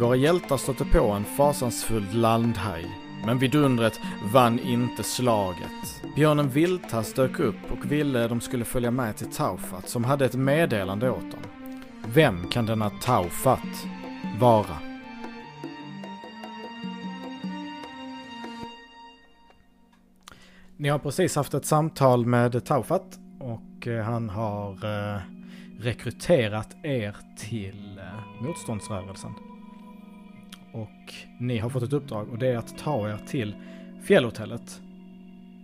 Våra hjältar stötte på en fasansfull landhaj, men vidundret vann inte slaget. Björnen Vildtass dök upp och ville de skulle följa med till Taufat som hade ett meddelande åt dem. Vem kan denna Taufat vara? Ni har precis haft ett samtal med Taufat och eh, han har eh, rekryterat er till eh, motståndsrörelsen. Och ni har fått ett uppdrag och det är att ta er till fjällhotellet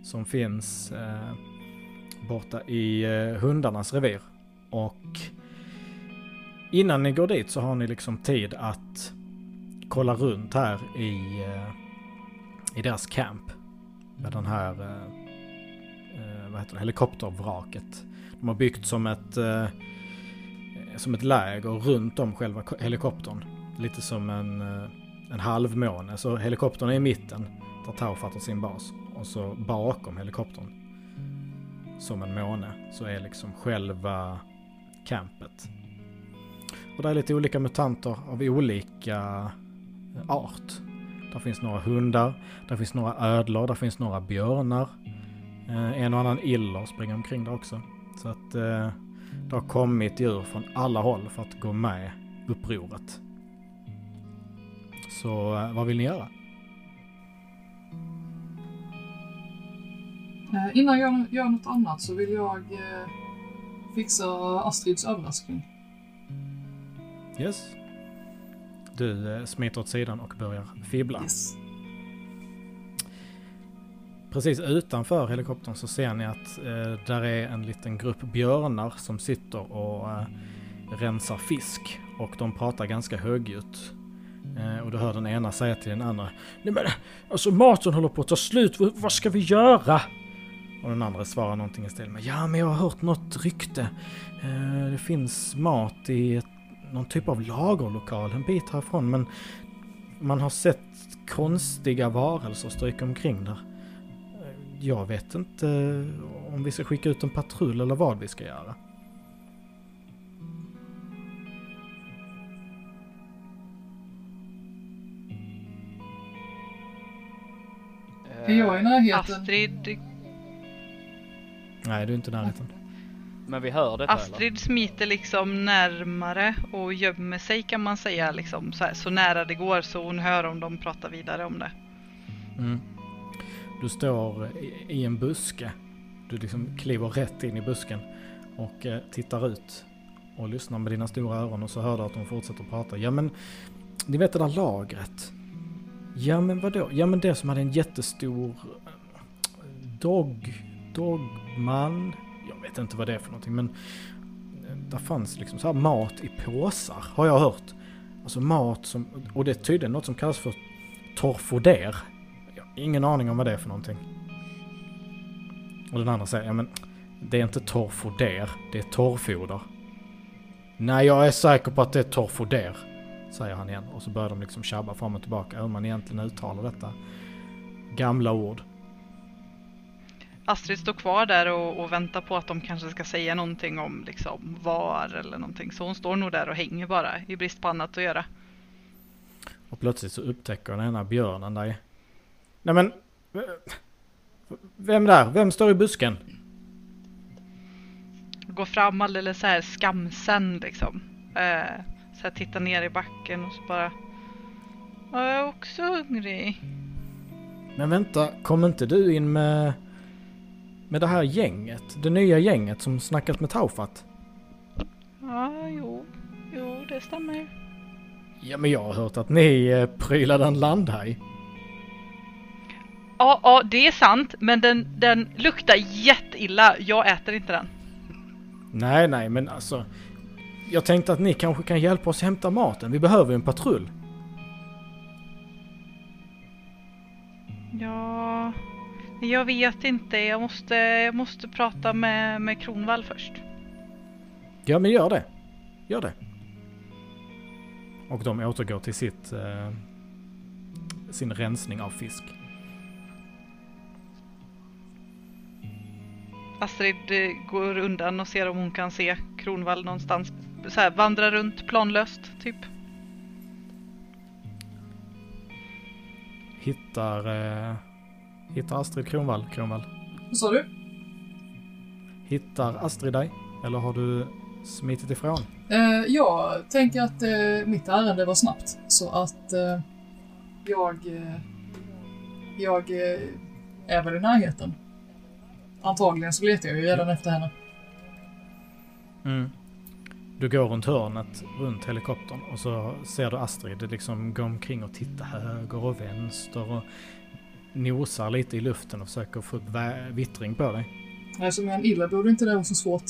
som finns eh, borta i eh, hundarnas revir. Och innan ni går dit så har ni liksom tid att kolla runt här i, eh, i deras camp. Med den här eh, eh vad heter det, helikoptervraket. De har byggt som ett, eh, som ett läger runt om själva helikoptern. Lite som en, eh, en halvmåne. Så helikoptern är i mitten där Taufat har sin bas. Och så bakom helikoptern som en måne så är liksom själva campet. Och där är lite olika mutanter av olika art. Där finns några hundar, där finns några ödlor, där finns några björnar. Eh, en och annan iller springer omkring där också. Så att eh, det har kommit djur från alla håll för att gå med upproret. Så eh, vad vill ni göra? Eh, innan jag gör något annat så vill jag eh, fixa Astrids överraskning. Yes. Du smiter åt sidan och börjar fibbla. Yes. Precis utanför helikoptern så ser ni att eh, där är en liten grupp björnar som sitter och eh, rensar fisk. Och de pratar ganska högljutt. Eh, och då hör den ena säga till den andra. Nej men alltså maten håller på att ta slut, vad, vad ska vi göra? Och den andra svarar någonting i stil med Ja men jag har hört något rykte. Eh, det finns mat i ett, någon typ av lagerlokal en bit härifrån men man har sett konstiga varelser stryka omkring där. Eh, jag vet inte om vi ska skicka ut en patrull eller vad vi ska göra. Är jag i närheten? Astrid, Nej, du är inte i närheten. Men vi hör detta eller? Astrid smiter liksom närmare och gömmer sig kan man säga liksom så, här, så nära det går så hon hör om de pratar vidare om det. Mm. Du står i, i en buske. Du liksom kliver rätt in i busken och eh, tittar ut och lyssnar med dina stora öron och så hör du att de fortsätter prata. Ja men, ni vet det där lagret? Ja men vadå? Ja men det som hade en jättestor eh, dog, dogman. Jag vet inte vad det är för någonting men eh, där fanns liksom så här mat i påsar har jag hört. Alltså mat som, och det är tydligen något som kallas för torfoder. Jag har ingen aning om vad det är för någonting. Och den andra säger, ja men det är inte torfoder, det är torrfoder. Nej, jag är säker på att det är torfoder, säger han igen. Och så börjar de liksom tjabba fram och tillbaka hur man egentligen uttalar detta gamla ord. Astrid står kvar där och, och väntar på att de kanske ska säga någonting om liksom var eller någonting. Så hon står nog där och hänger bara i brist på annat att göra. Och plötsligt så upptäcker den ena björnen dig. Nej men... Vem där? Vem står i busken? Går fram alldeles så här skamsen liksom. Eh, så här tittar ner i backen och så bara. "Ja, Jag är också hungrig. Men vänta, kom inte du in med... Med det här gänget? Det nya gänget som snackat med Taufat? Ja, jo, jo, det stämmer. Ja men jag har hört att ni eh, prylade en landhaj. Ja, ja, det är sant, men den, den luktar jätteilla. Jag äter inte den. Nej, nej, men alltså. Jag tänkte att ni kanske kan hjälpa oss hämta maten. Vi behöver ju en patrull. Ja, jag vet inte. Jag måste, jag måste prata med, med Kronvall först. Ja, men gör det. Gör det. Och de återgår till sitt... Eh, sin rensning av fisk. Astrid eh, går undan och ser om hon kan se Kronvall någonstans. Så här, vandra runt planlöst, typ. Hittar, eh, hittar Astrid Kronvall, Kronvall? Vad sa du? Hittar Astrid dig? Eller har du smitit ifrån? Eh, jag tänker att eh, mitt ärende var snabbt, så att eh, jag... Eh, jag eh, är väl i närheten. Antagligen så letar jag ju redan efter henne. Mm. Du går runt hörnet, runt helikoptern och så ser du Astrid liksom gå omkring och titta höger och vänster och nosar lite i luften och försöker få upp vittring på dig. Nej, som en illa borde inte det vara så svårt.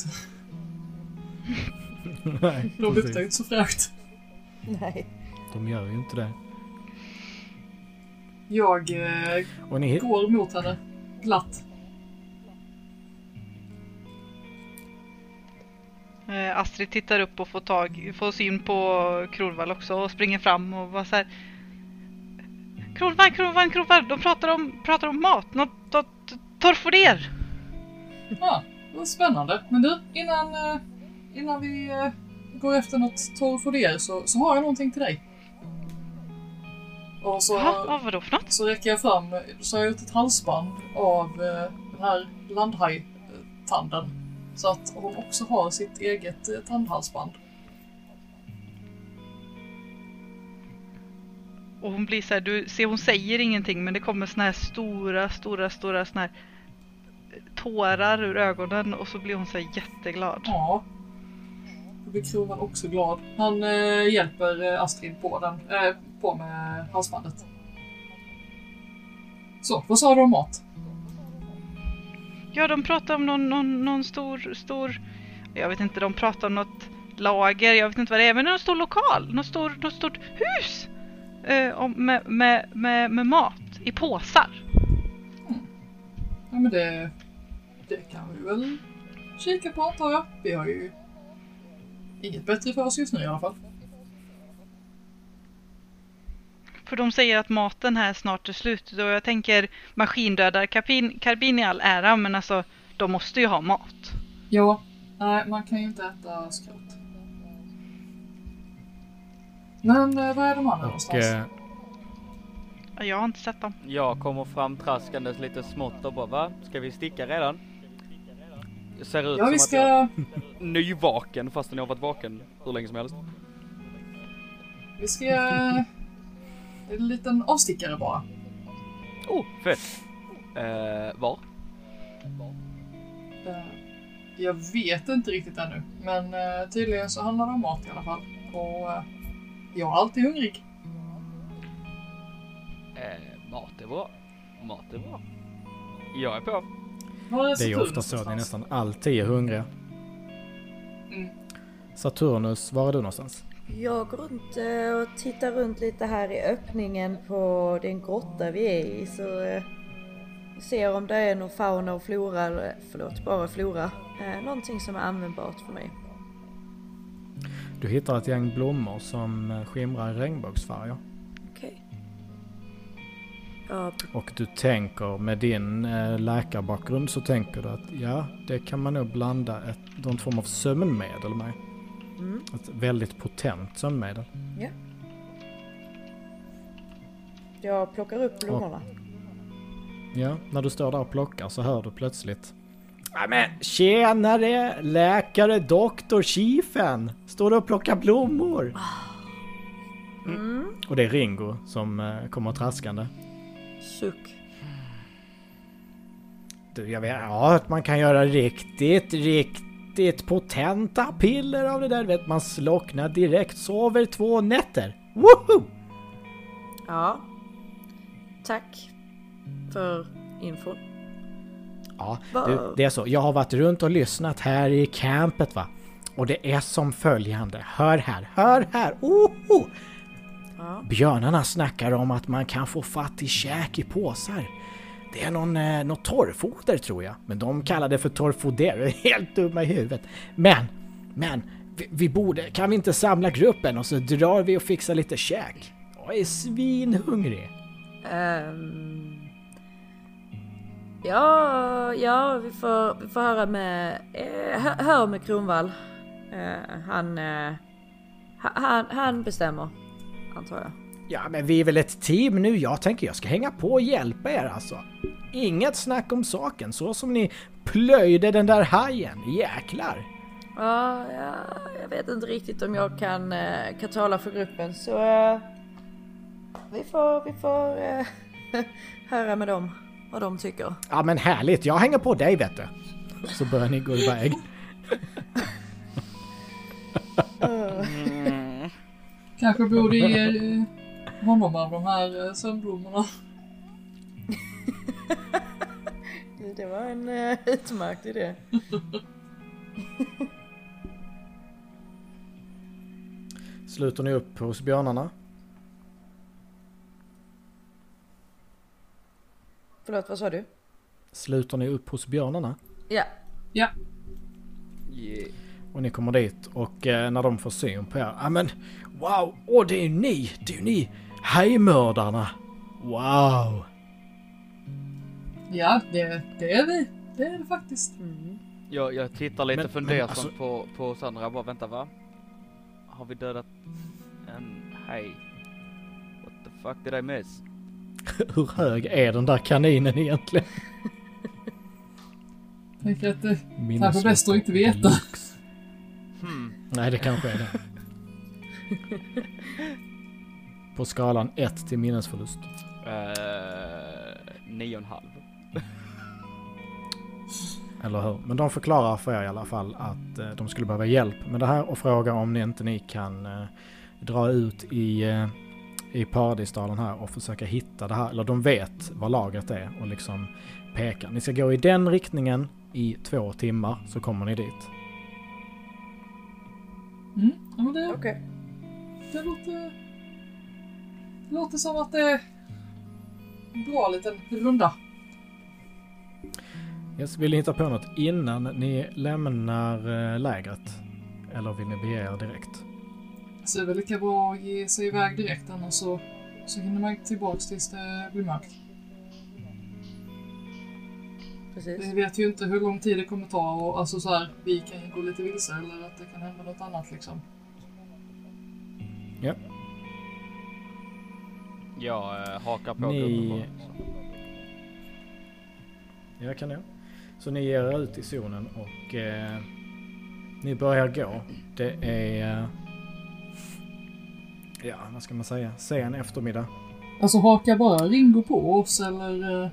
Nej, De luktar ju inte så fräscht. Nej. De gör ju inte det. Jag eh, Och ni, går mot henne glatt. Astrid tittar upp och får, tag, får syn på Kronvall också och springer fram och var så här. Kronvall, Kronvall, Kronvall, de pratar om, pratar om mat, något, något torfoder. Ja, det var spännande. Men du, innan, eh, innan vi eh, går efter något torfoder så, så har jag någonting till dig. Och så, vad vadå för något? så räcker jag fram, så har jag gjort ett halsband av eh, den här landhaj-tanden. Så att hon också har sitt eget eh, tandhalsband. Och hon blir så här, du ser hon säger ingenting men det kommer såna här stora, stora, stora såna här tårar ur ögonen och så blir hon så här jätteglad. Ja. Då blir Krovan också glad. Han eh, hjälper eh, Astrid på den, eh, på med halsbandet. Så, vad sa du om mat? Ja, de pratar om någon, någon, någon stor, stor, jag vet inte, de pratar om något lager, jag vet inte vad det är, men någon stor lokal, något, stor, något stort hus eh, om, med, med, med, med mat i påsar. Ja men det, det kan vi väl kika på antar jag. Vi har ju inget bättre för oss just nu i alla fall. För de säger att maten här snart är slut och jag tänker maskindödarkarbin karbin i all ära, men alltså de måste ju ha mat. Ja, nej man kan ju inte äta skrot. Men eh, var är de andra någonstans? Ja, Jag har inte sett dem. Jag kommer fram traskandes lite smått och bara va? Ska vi sticka redan? Det ser ut ja som vi att jag ska, är nyvaken fastän jag har varit vaken hur länge som helst. vi ska... En liten avstickare bara. Oh, fett! Eh, var? Eh, Jag vet inte riktigt ännu, men eh, tydligen så handlar det om mat i alla fall. Och jag är alltid hungrig. Mat är bra. Mat är bra. Jag är på. Var det är ju ofta så att ni nästan alltid är hungriga. Mm. Saturnus, var är du någonstans? Jag går runt eh, och tittar runt lite här i öppningen på den grotta vi är i så eh, ser om det är någon fauna och flora, förlåt, bara flora. Eh, någonting som är användbart för mig. Du hittar ett gäng blommor som skimrar i regnbågsfärger. Okej. Ja, Och du tänker med din läkarbakgrund så tänker du att ja, det kan man nog blanda ett, någon form av sömnmedel med. Mm, Ett väldigt potent sömnmedel. ja. Jag plockar upp blommorna. Ja, när du står där och plockar så hör du plötsligt Ja men tjenare läkare doktor Chiefen! Står du och plockar blommor? Mm. Och det är Ringo som eh, kommer traskande. Suck. Du, jag vet, ja, att man kan göra riktigt, riktigt potenta piller av det där. Vet man slocknar direkt, sover två nätter. Woho! Ja. Tack för infon. Ja, du, det är så. Jag har varit runt och lyssnat här i campet va. Och det är som följande. Hör här, hör här. Oho! Ja. Björnarna snackar om att man kan få fatt i käk i påsar. Det är någon, eh, något torrfoder tror jag. Men de kallar det för torrfoder. Jag är helt dumma i huvudet. Men, men, vi, vi borde, kan vi inte samla gruppen och så drar vi och fixar lite käk? Jag är svinhungrig. Um, ja, ja, vi får, vi får höra med, eh, hör med Kronvall. Eh, han, eh, han, han bestämmer, antar jag. Ja, men vi är väl ett team nu. Jag tänker jag ska hänga på och hjälpa er alltså. Inget snack om saken, så som ni plöjde den där hajen. Jäklar! Ja, ja, jag vet inte riktigt om jag kan, eh, kan tala för gruppen så eh, vi får, vi får eh, höra med dem vad de tycker. Ja men härligt, jag hänger på dig vet du. Så börjar ni gå iväg. Kanske borde ge honom av de här eh, sömnblommorna. Det var en eh, utmärkt idé. Sluter ni upp hos björnarna? Förlåt, vad sa du? Sluter ni upp hos björnarna? Ja, Ja, Yeah. Och ni kommer dit och eh, när de får syn på er. Ja men wow! Åh det är ju ni! Det är ju ni! Hajmördarna! Wow! ja det, det är vi. Det är det faktiskt. mm. Jag, jag tittar lite Men- men fundersamt alltså- på, på Sandra bara vänta va? Har vi dödat en haj? What the fuck did I miss? Hur hög är den där kaninen egentligen? Tänker att det Minneslucka kanske bäst att inte veta. Hmm. Nej det kanske är det. På skalan 1 till minnesförlust. Uh, nio och en halv. Eller hur? Men de förklarar för er i alla fall att eh, de skulle behöva hjälp med det här och frågar om ni inte ni kan eh, dra ut i, eh, i paradisdalen här och försöka hitta det här. Eller de vet vad lagret är och liksom pekar. Ni ska gå i den riktningen i två timmar så kommer ni dit. Mm, ja, men det, okej. det låter... Det låter som att det är en bra liten runda. Yes, vill ni hitta på något innan ni lämnar eh, lägret? Eller vill ni bege er direkt? Så det är väl lika bra att ge sig iväg direkt annars så, så hinner man tillbaks tills det blir mörkt. Precis. Vi vet ju inte hur lång tid det kommer ta och alltså så här, vi kan ju gå lite vilse eller att det kan hända något annat liksom. Jag eh, hakar på Ni- gubben så. Jag kan jag. Så ni ger er ut i zonen och eh, ni börjar gå. Det är... Eh, ja, vad ska man säga? Sen eftermiddag. Alltså hakar bara Ringo på oss eller? eh,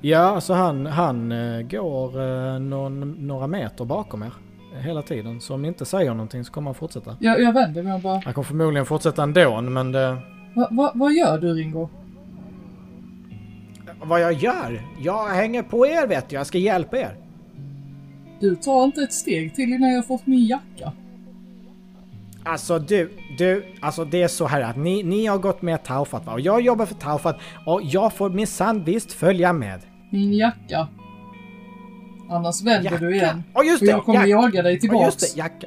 Ja, alltså han, han eh, går eh, någon, några meter bakom er hela tiden. Så om ni inte säger någonting så kommer han fortsätta. Jag, jag vänder mig bara, Han kommer förmodligen fortsätta ändå, men det, va, va, vad gör du Ringo? vad jag gör? Jag hänger på er vet du, jag ska hjälpa er. Du tar inte ett steg till innan jag fått min jacka. Alltså du, du, alltså det är så här att ni, ni har gått med Taufat va? Och jag jobbar för Taufat och jag får minsann visst följa med. Min jacka. Annars vänder du igen. Ja just Och det! jag kommer jack- jaga dig tillbaks. just det, jacka.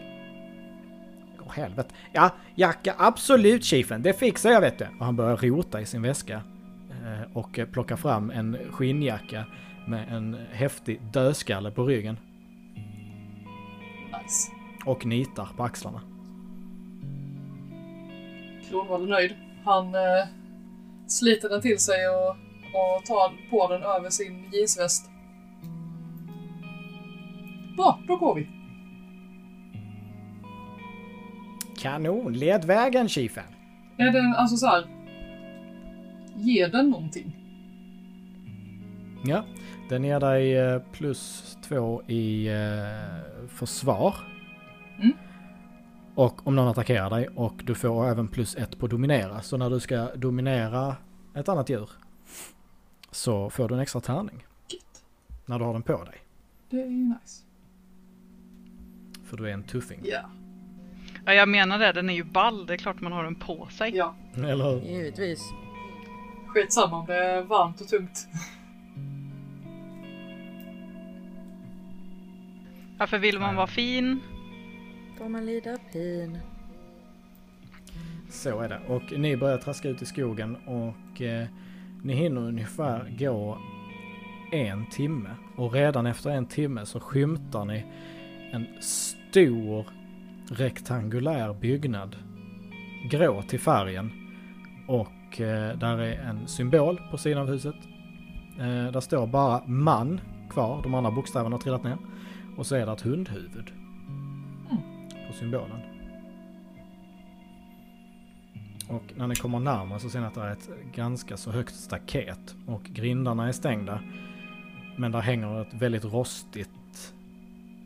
Helvete. Ja, jacka absolut chefen, det fixar jag vet du. Och han börjar rota i sin väska. eh, Och plocka fram en skinnjacka med en häftig dödskalle på ryggen. Nice. Och nitar på axlarna. Kronwall är nöjd. Han eh, sliter den till sig och, och tar på den över sin jeansväst. Bra, då går vi. Kanon, led vägen chefen. Är den alltså så här. Ger den någonting? Ja, den ger dig eh, plus två i eh, försvar. Mm. Och om någon attackerar dig och du får även plus ett på dominera. Så när du ska dominera ett annat djur så får du en extra tärning Gött. när du har den på dig. Det är ju nice. För du är en tuffing. Ja. Ja, jag menar det. Den är ju ball. Det är klart man har den på sig. Ja. Eller hur? Givetvis. Skitsamma om det är varmt och tungt. Varför vill man vara fin? Får man lida pin. Så är det. Och ni börjar traska ut i skogen och eh, ni hinner ungefär gå en timme. Och redan efter en timme så skymtar ni en stor rektangulär byggnad. Grå till färgen. Och eh, där är en symbol på sidan av huset. Eh, där står bara man kvar, de andra bokstäverna har trillat ner. Och så är det ett hundhuvud. På symbolen. Och när ni kommer närmare så ser ni att det är ett ganska så högt staket. Och grindarna är stängda. Men där hänger ett väldigt rostigt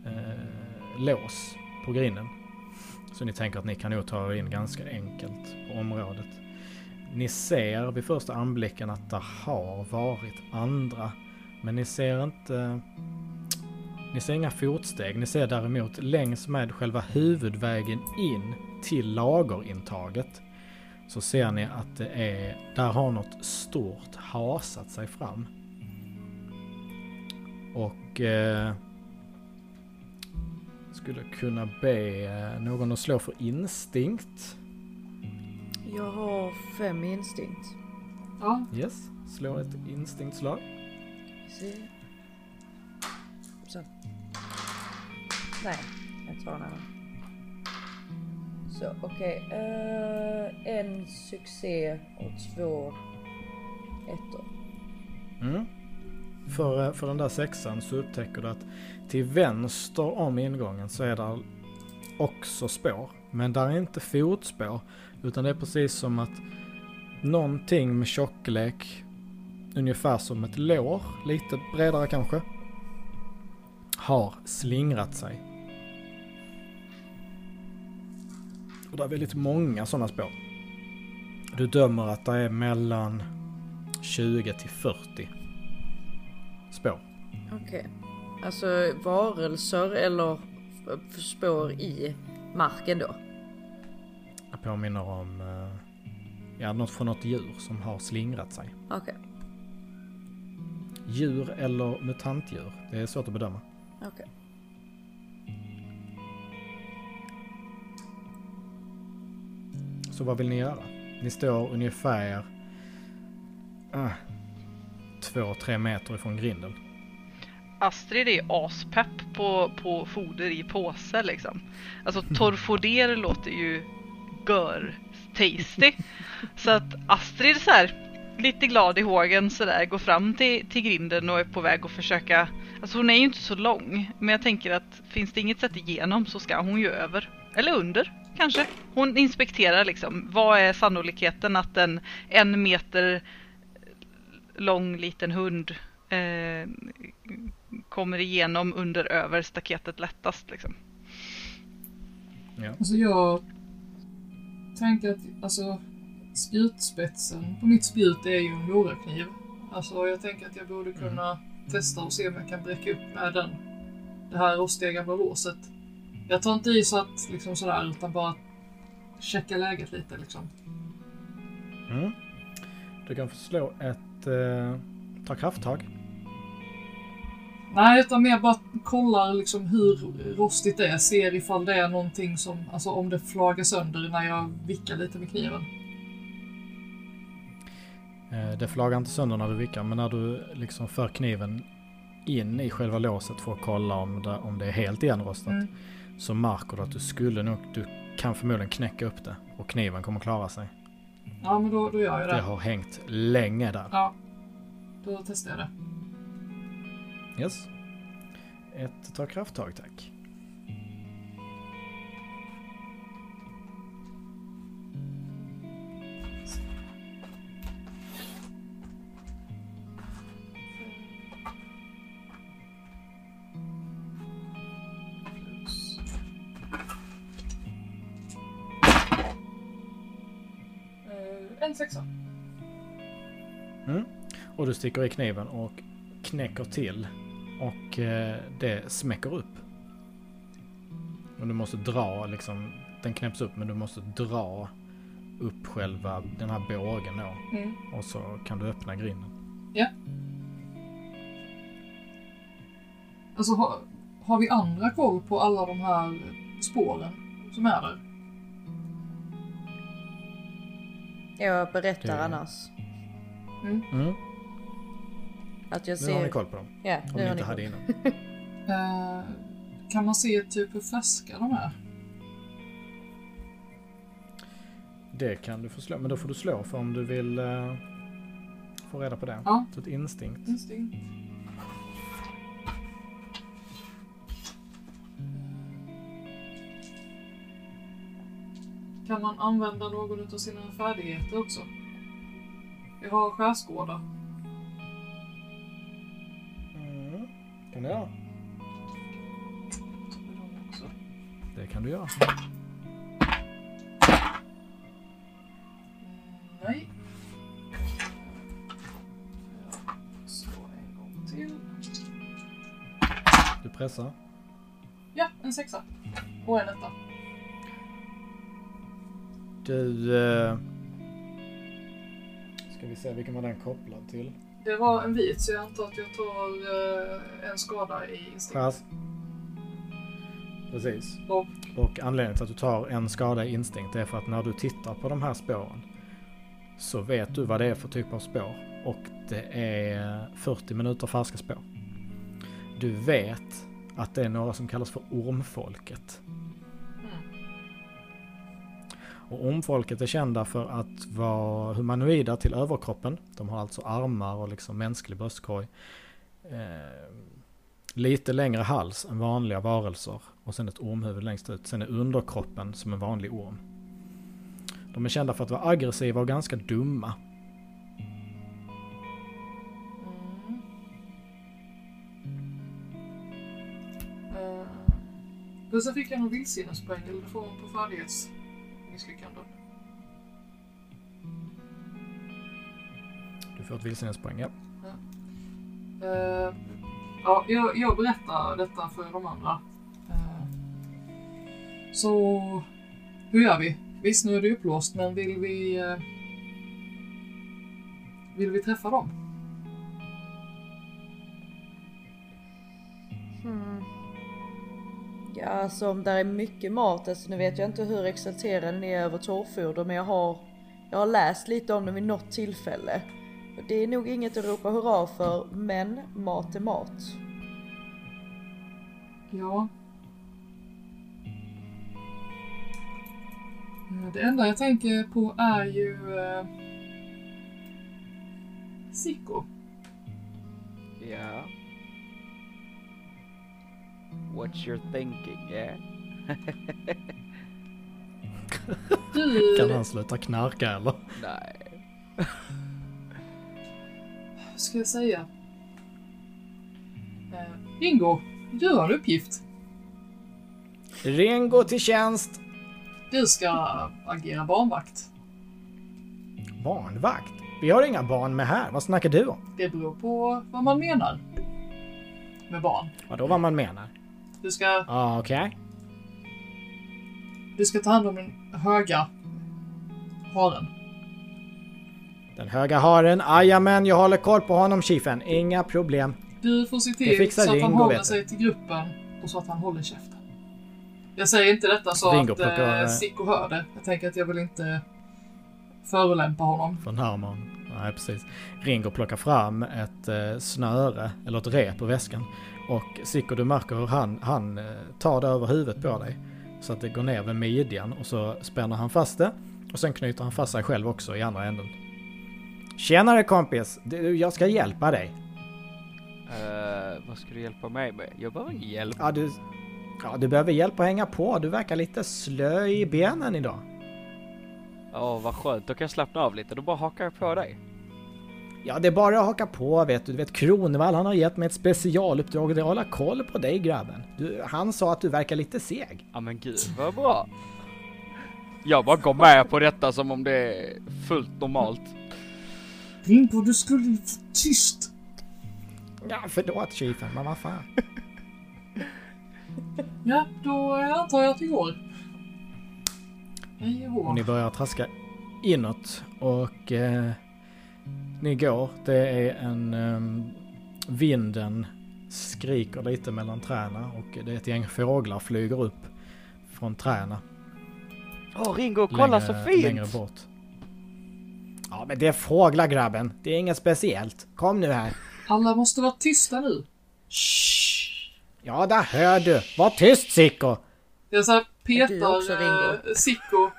eh, lås på grinden. Så ni tänker att ni kan nog ta er in ganska enkelt på området. Ni ser vid första anblicken att det har varit andra. Men ni ser inte... Ni ser inga fotsteg. Ni ser däremot längs med själva huvudvägen in till lagerintaget. Så ser ni att det är... Där har något stort hasat sig fram. Och... Eh, skulle kunna be eh, någon att slå för instinkt. Jag har fem instinkt. Ja, Yes, slå ett instinktslag. Se. Så. Nej, jag tar den här. Så okej. eh, en succé och två ettor. Mm. För, eh, för den där sexan så upptäcker du att till vänster om ingången så är där också spår. Men där är inte fotspår. Utan det är precis som att någonting med tjocklek, ungefär som ett lår, lite bredare kanske, har slingrat sig. Och det är väldigt många sådana spår. Du dömer att det är mellan 20 till 40 spår. Okej. Alltså varelser eller spår i marken då? Jag påminner om eh, ja, något från något djur som har slingrat sig. Okej, Djur eller mutantdjur, det är svårt att bedöma. okej. Så vad vill ni göra? Ni står ungefär ah, två, tre meter ifrån grinden. Astrid är aspepp på, på foder i påse liksom. Alltså torfoder låter ju gör tasty. Så att Astrid så här lite glad i hågen sådär går fram till, till grinden och är på väg att försöka Alltså hon är ju inte så lång men jag tänker att finns det inget sätt igenom så ska hon ju över. Eller under kanske. Hon inspekterar liksom vad är sannolikheten att en en meter lång liten hund eh, kommer igenom under över staketet lättast liksom. Ja. alltså jag tänker att alltså, spjutspetsen på mitt spjut är ju en morakniv. Alltså jag tänker att jag borde kunna testa och se om jag kan bräcka upp med den, det här rostiga gamla låset. Jag tar inte i så att liksom sådär utan bara checka läget lite liksom. Mm. Du kan få slå ett eh, ta krafttag. Nej, utan mer bara kollar liksom hur rostigt det är. Ser ifall det är någonting som, alltså om det flagar sönder när jag vickar lite med kniven. Eh, det flagar inte sönder när du vickar men när du liksom för kniven in i själva låset för att kolla om det, om det är helt igenrostat. Mm. Så märker du att du skulle nog, du kan förmodligen knäcka upp det och kniven kommer klara sig. Ja, men då, då gör jag Det det. har hängt länge där. Ja. Då testar jag det. Yes. Ett ta krafttag tack. Du sticker i kniven och knäcker till. Och eh, det smäcker upp. Och du måste dra liksom. Den knäpps upp men du måste dra upp själva den här bågen då. Mm. Och så kan du öppna grinden. Alltså, har, har vi andra koll på alla de här spåren som är där? Jag berättar Det- annars. Mm. Att jag Nu har ni ser... koll på dem. Ja, Om ni inte hade innan. Eh, kan man se typ hur färska de är? Det kan du få slå, men då får du slå för om du vill eh, få reda på det. Ja. Så ett instinkt. Instinkt. Kan man använda någon av sina färdigheter också? Jag har skärskåda. Dem också. Det kan du göra. Nej. Slår en gång till. Du pressar. Ja, en sexa. Och en etta. Du... Eh, ska vi se, vilken var den kopplad till? Det var en vit så jag antar att jag tar eh, en skada i instinkt. Skärs. Precis. Och Och anledningen till att du tar en skada i instinkt är för att när du tittar på de här spåren så vet du vad det är för typ av spår. Och det är 40 minuter färska spår. Du vet att det är några som kallas för ormfolket. Och ormfolket är kända för att vara humanoida till överkroppen. De har alltså armar och liksom mänsklig bröstkorg. Eh, lite längre hals än vanliga varelser och sen ett ormhuvud längst ut. Sen är underkroppen som en vanlig orm. De är kända för att vara aggressiva och ganska dumma. mm. Eh, men sen fick jag någon vildsinnespoäng, eller det får man på färdighets färdighetsmisslyckanden. Du får ett vildsinnespoäng, ja. Eh, ja, jag, jag berättar detta för de andra. Eh, så, hur gör vi? Visst, nu är det upplåst, men vill vi... Eh, vill vi träffa dem? Alltså om där är mycket mat, alltså nu vet jag inte hur exalterad ni är över torrfoder, men jag har, jag har läst lite om det vid något tillfälle. Och det är nog inget att ropa hurra för, men mat är mat. Ja. Eh, Det enda jag tänker på är ju... Eh, Sicko. Ja. What you're thinking, yeah? Kan han sluta knarka eller? Nej. ska jag säga? Eh, Ingo, du har en uppgift. Ringo till tjänst! Du ska agera barnvakt. Barnvakt? Vi har inga barn med här, vad snackar du om? Det beror på vad man menar med barn. Vadå vad man menar? Du ska, ah, okej. du ska ta hand om den höga haren. Den höga haren, ajamän, jag håller koll på honom chiefen. Inga problem. Du får se till så att han håller sig till gruppen och så att han håller käften. Jag säger inte detta så Ringo att plockar, eh, eh, Sicko hör det. Jag tänker att jag vill inte förolämpa honom. Från Herman. Nej, precis. Ringo plockar fram ett eh, snöre, eller ett rep ur väskan. Och Sicko, du märker hur han, han eh, tar det över huvudet på dig. Så att det går ner vid midjan och så spänner han fast det. Och sen knyter han fast sig själv också i andra änden. Tjenare kompis! Du, jag ska hjälpa dig. Eh, vad ska du hjälpa mig med? Jag behöver ingen hjälp. Ja, du, ja, du behöver hjälp att hänga på. Du verkar lite slö i benen idag. Åh, vad skönt. Då kan jag slappna av lite. Då bara hakar jag på dig. Ja, det är bara att haka på vet du. Du vet Kronevall, han har gett mig ett specialuppdrag och det är att hålla koll på dig grabben. Du, han sa att du verkar lite seg. Ja men gud, vad bra. Jag bara går med på detta som om det är fullt normalt. Ringo, du skulle ju få tyst. Ja, förlåt chefen, men vad fan. Ja, då antar jag att vi går. Hej och Och ni börjar traska inåt och eh, ni går. Det är en... ehm, vinden skriker lite mellan träna och det är ett gäng fåglar flyger upp från träna. Åh Ringo, kolla så fint! Längre bort. Ja, men det är fåglar grabben. Det är inget speciellt. Kom nu här. Alla måste vara tysta nu. Shh. Ja, där hör du. Var tyst Sicko. Jag så här petar Ringo? eh, Sicko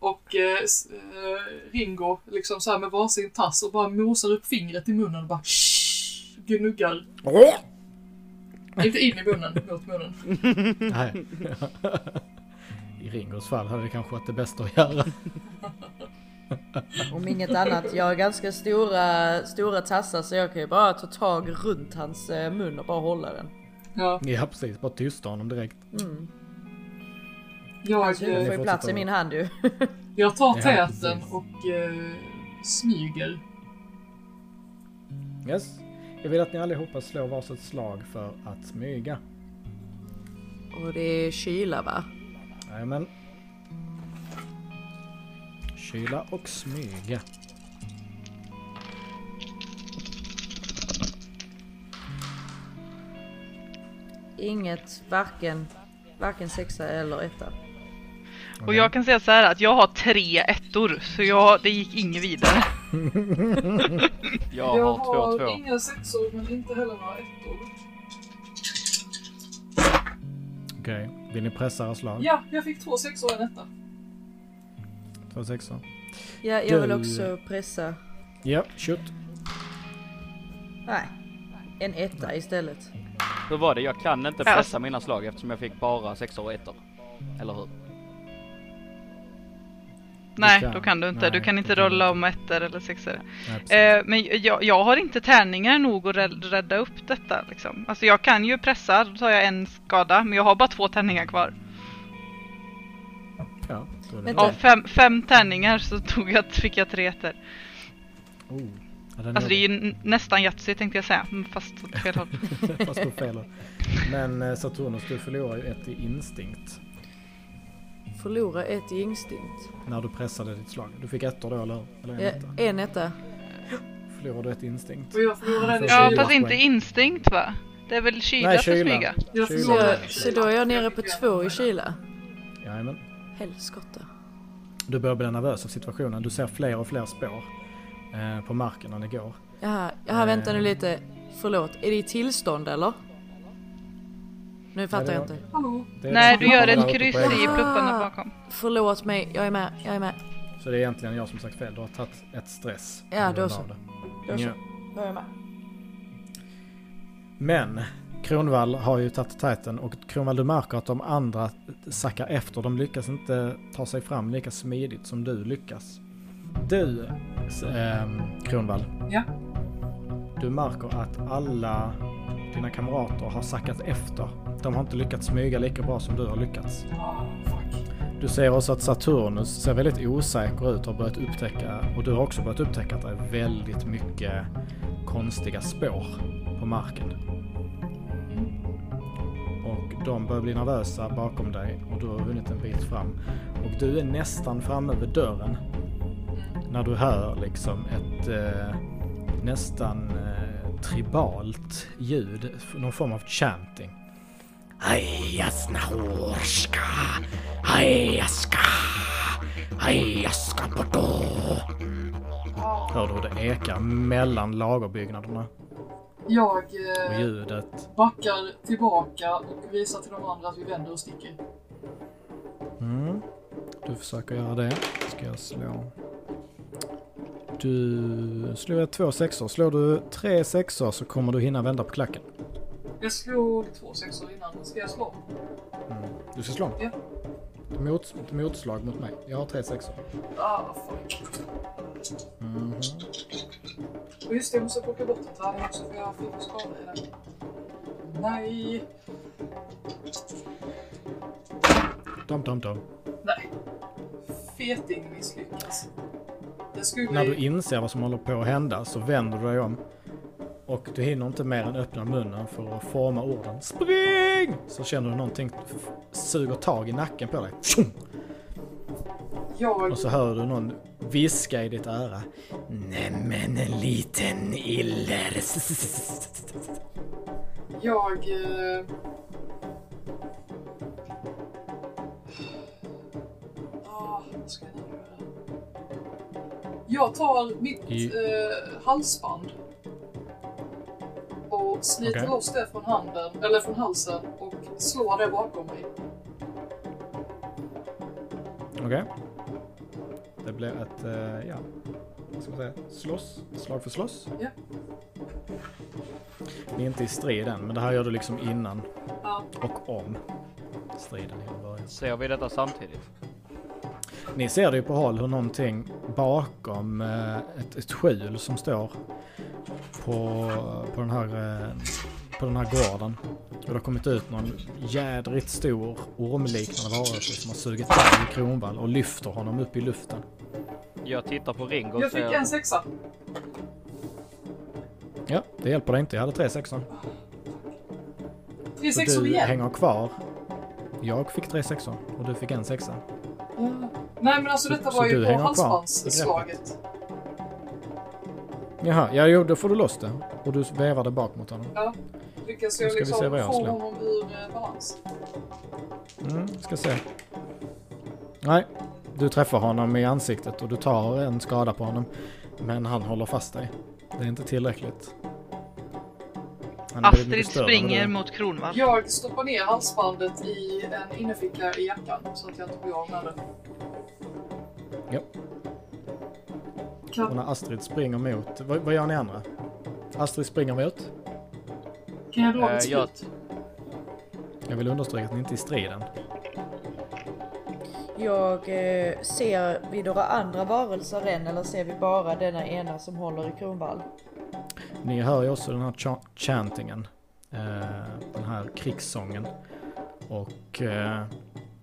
Och eh, eh, Ringo liksom så här med varsin tass och bara mosar upp fingret i munnen och bara shh, gnuggar. Inte in i munnen, mot munnen. Nej. I Ringos fall hade det kanske varit det bästa att göra. Om inget annat, jag har ganska stora, stora tassar så jag kan ju bara ta tag runt hans eh, mun och bara hålla den. Ja, Ja precis, bara tysta honom direkt. Mm. Jag, Hans huvud eh, får ju plats i min hand ju. jag tar täten och eh, smyger. Yes. Jag vill att ni allihopa slår varsitt slag för att smyga. Och det är kyla va? Jajamän. Kyla och smyga. Inget, varken, varken sexa eller etta. Och jag kan säga så här att jag har tre ettor, så jag, det gick inget vidare. Jag har två två. inga sexor men inte heller några ettor. Okej, vill ni pressa era slag? Ja, jag fick två sexor och en etta. Två sexor. Ja, jag vill också pressa. Ja, shoot. Nej, en etta istället. Hur var det? Jag kan inte Ja, pressa mina slag eftersom jag fick bara sexor och ettor. Eller hur? Nej, kan- då kan du inte. nej, du kan inte rolla du om ettor eller sexor. Eh, men jag, jag har inte tärningar nog att räd- rädda upp detta liksom. Alltså jag kan ju pressa, då tar jag en skada, men jag har bara två tärningar kvar. ja. Av fem, fem tärningar så tog jag, fick jag tre ettor. Oh. Ja, Alltså det är ju nästan Yatzy tänkte jag säga, fast åt fel håll. Fast på fel håll. Men eh, Saturnus, du förlorar ju ett i instinkt. Förlora ett i instinkt. När du pressade ditt slag. Du fick ettor då eller? eller en Ja, etta? en etta. Förlorar du ett instinkt? Och jag förlorade en Ja, fast inte instinkt va? Det är väl kyla Nej, för smyga? Jag Kyla. Så, förlorade så då är jag nere på två i kyla. Jajamän. Helskotta. Du börjar bli nervös av situationen. Du ser fler och fler spår eh, på marken när ni går. Jaha, jaha vänta nu lite. Förlåt, är det i tillstånd eller? Nu fattar jag inte. Är Nej, du gör ett kryss i plupparna bakom. Förlåt mig, jag är med, jag är med. Så det är egentligen jag som sagt fel. Du har tagit ett stress. Ja, då så. det. Då. Ja. Jag är med. Men Kronvall har ju tagit tajten och Kronvall du märker att de andra sackar efter. De lyckas inte ta sig fram lika smidigt som du lyckas. Du, ähm, Kronvall. Ja. Du märker att alla dina kamrater har sackat efter. De har inte lyckats smyga lika bra som du har lyckats. Ah. Du ser också att Saturnus ser väldigt osäker ut och har börjat upptäcka, och du har också börjat upptäcka att det är väldigt mycket konstiga spår på marken. Och de börjar bli nervösa bakom dig och du har hunnit en bit fram. Och du är nästan framme vid dörren när du hör liksom ett eh, nästan eh, tribalt ljud, någon form av chanting. Ajasnahorska, ajaska, ajaska bodo. Hör du hur det ekar mellan lagerbyggnaderna Jag och eh, ljudet. backar tillbaka och visar till de andra att vi vänder och sticker. Mm. Du försöker göra det. Ska jag slå. Du slår två sexor. Slår du tre sexor så kommer du hinna vända på klacken. Jag slog två sexor innan. Ska jag slå? Mm. Du ska slå. Ja. Mot, motslag mot mig. Jag har tre sexor. Ah, fuck. Mhm. Och just det, jag måste plocka bort en tärning också för jag har fyra skador i den. Nej. Dum, dum, dum. Nej. Feting misslyckas. Det skulle... När du inser vad som håller på att hända så vänder du dig om. Och du hinner inte mer än öppna munnen för att forma orden SPRING! Så känner du någonting suger tag i nacken på dig. Jag... Och så hör du någon viska i ditt öra. Nämen en liten iller. Jag... Eh... Ah, jag tar mitt I- eh, halsband sliter Okej. loss det från handen, eller från halsen och slår det bakom mig. Okej. Det blir ett, eh, ja, vad ska man säga, slåss, slag för slåss. Ja. Ni är inte i strid än, men det här gör du liksom innan Ja. och om striden i början. Ser vi detta samtidigt? Ni ser det ju på håll hur någonting bakom eh, ett, ett skjul som står på, på, den här, eh, på den här gården. Och det har kommit ut någon jädrigt stor ormliknande varelse som har sugit tag i Kronvall och lyfter honom upp i luften. Jag tittar på Ringo och Jag fick en sexa. Ja, det hjälper dig inte. Jag hade tre sexor. Tre sexor du igen. hänger kvar. Jag fick tre sexor och du fick en sexa. Ja. Nej men alltså Så- detta så var ju du på halsbandsslaget. Jaha, ja jo, då får du loss det. Och du vevar det bak mot honom. Ja. Lyckas jag ska vi se liksom vad jag få honom ur eh, balans? Mm, ska se. Nej, du träffar honom i ansiktet och du tar en skada på honom. Men han håller fast dig. Det är inte tillräckligt. Han Astrid springer mot Kronvall. Jag stoppar ner halsbandet i en innerficka i jackan så att jag inte blir av med det. Ja. Och när Astrid springer mot... Vad, vad gör ni andra? Astrid springer mot? kan jag dra ett jag- vill understryka att ni inte är i striden. Jag eh, ser vi några andra varelser än eller ser vi bara denna ena som håller i Kronvall? Ni hör ju också den här cha- chantingen. Eh, den här krigssången. Och eh,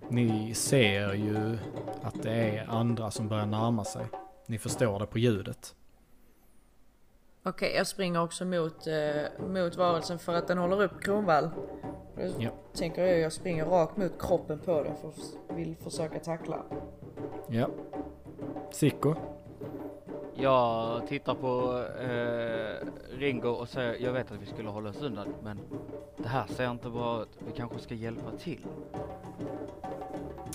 ni ser ju att det är andra som börjar närma sig. Ni förstår det på ljudet. Okej, jag springer också mot, eh, mot varelsen för att den håller upp Kronvall. Ja. tänker jag jag springer rakt mot kroppen på den för att vill försöka tackla. Ja. Sicko. Jag tittar på eh, Ringo och säger jag vet att vi skulle hålla oss undan men det här ser inte bra ut. Vi kanske ska hjälpa till.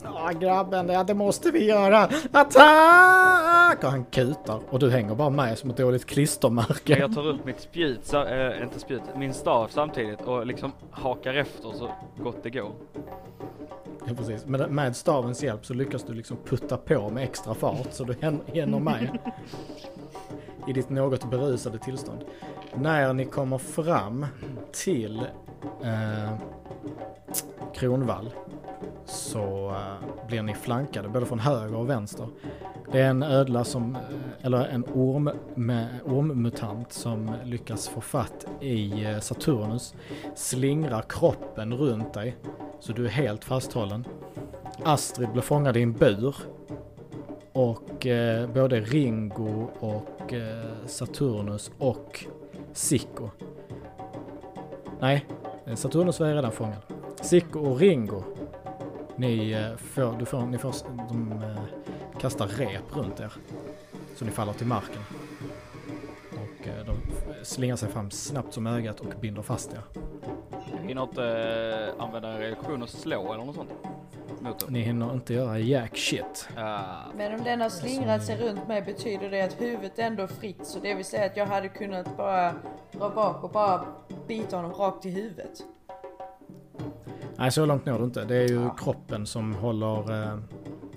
Ja grabben, det, det måste vi göra! Attack! Och han kutar och du hänger bara med som ett dåligt klistermärke. Jag tar upp mitt spjut, eh, inte spjut, min stav samtidigt och liksom hakar efter så gott det går. Ja, precis. Men med stavens hjälp så lyckas du liksom putta på med extra fart så du hinner med. I ditt något berusade tillstånd. När ni kommer fram till eh, Kronvall så eh, blir ni flankade både från höger och vänster. Det är en ödla som, eh, eller en orm med, ormmutant som lyckas få fatt i eh, Saturnus, slingrar kroppen runt dig så du är helt fasthållen. Astrid blir fångad i en bur. Och eh, både Ringo och eh, Saturnus och Sicko. Nej, eh, Saturnus var redan fångad. Sicko och Ringo. Ni, eh, får, du får, ni får, de eh, kastar rep runt er. Så ni faller till marken. Och eh, de slingar sig fram snabbt som ögat och binder fast er. Hinner inte eh, använda en reaktion och slå eller något sånt? Mot? Ni hinner inte göra jack shit. Ah, Men om den har slingrat sig runt mig betyder det att huvudet ändå är fritt. Så det vill säga att jag hade kunnat bara dra bak och bara bita honom rakt i huvudet. Nej, så långt når du inte. Det är ju kroppen som håller, eh,